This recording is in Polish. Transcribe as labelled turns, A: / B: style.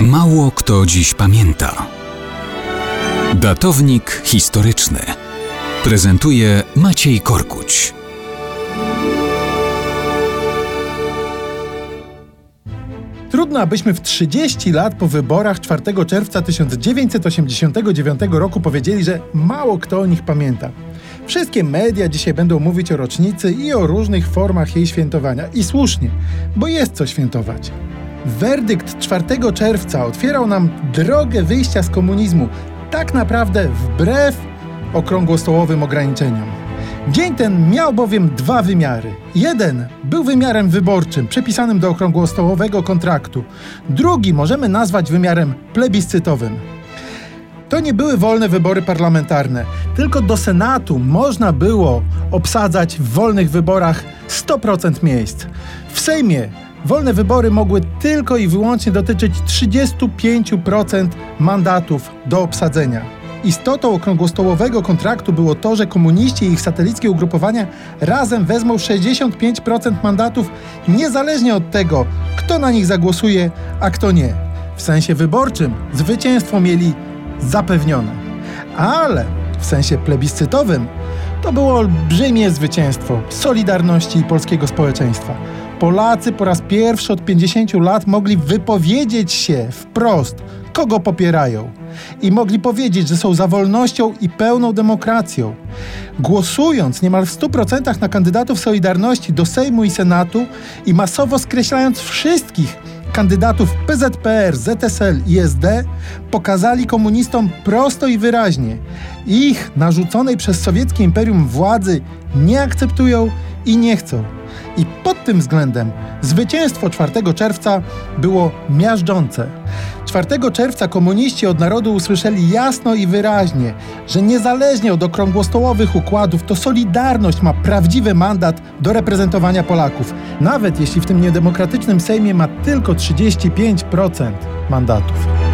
A: Mało kto dziś pamięta. Datownik historyczny prezentuje Maciej Korkuć.
B: Trudno, abyśmy w 30 lat po wyborach 4 czerwca 1989 roku powiedzieli, że mało kto o nich pamięta. Wszystkie media dzisiaj będą mówić o rocznicy i o różnych formach jej świętowania. I słusznie, bo jest co świętować. Werdykt 4 czerwca otwierał nam drogę wyjścia z komunizmu, tak naprawdę wbrew okrągłostołowym ograniczeniom. Dzień ten miał bowiem dwa wymiary. Jeden był wymiarem wyborczym, przypisanym do okrągłostołowego kontraktu. Drugi możemy nazwać wymiarem plebiscytowym. To nie były wolne wybory parlamentarne, tylko do Senatu można było obsadzać w wolnych wyborach 100% miejsc. W Sejmie wolne wybory mogły tylko i wyłącznie dotyczyć 35% mandatów do obsadzenia. Istotą okrągłostołowego kontraktu było to, że komuniści i ich satelickie ugrupowania razem wezmą 65% mandatów, niezależnie od tego, kto na nich zagłosuje, a kto nie. W sensie wyborczym zwycięstwo mieli zapewnione. Ale w sensie plebiscytowym to było olbrzymie zwycięstwo Solidarności i polskiego społeczeństwa. Polacy po raz pierwszy od 50 lat mogli wypowiedzieć się wprost, kogo popierają. I mogli powiedzieć, że są za wolnością i pełną demokracją. Głosując niemal w 100% na kandydatów Solidarności do Sejmu i Senatu i masowo skreślając wszystkich kandydatów PZPR, ZSL i SD, pokazali komunistom prosto i wyraźnie: ich narzuconej przez sowieckie imperium władzy nie akceptują i nie chcą. I pod tym względem zwycięstwo 4 czerwca było miażdżące. 4 czerwca komuniści od narodu usłyszeli jasno i wyraźnie, że niezależnie od okrągłostołowych układów, to Solidarność ma prawdziwy mandat do reprezentowania Polaków, nawet jeśli w tym niedemokratycznym Sejmie ma tylko 35% mandatów.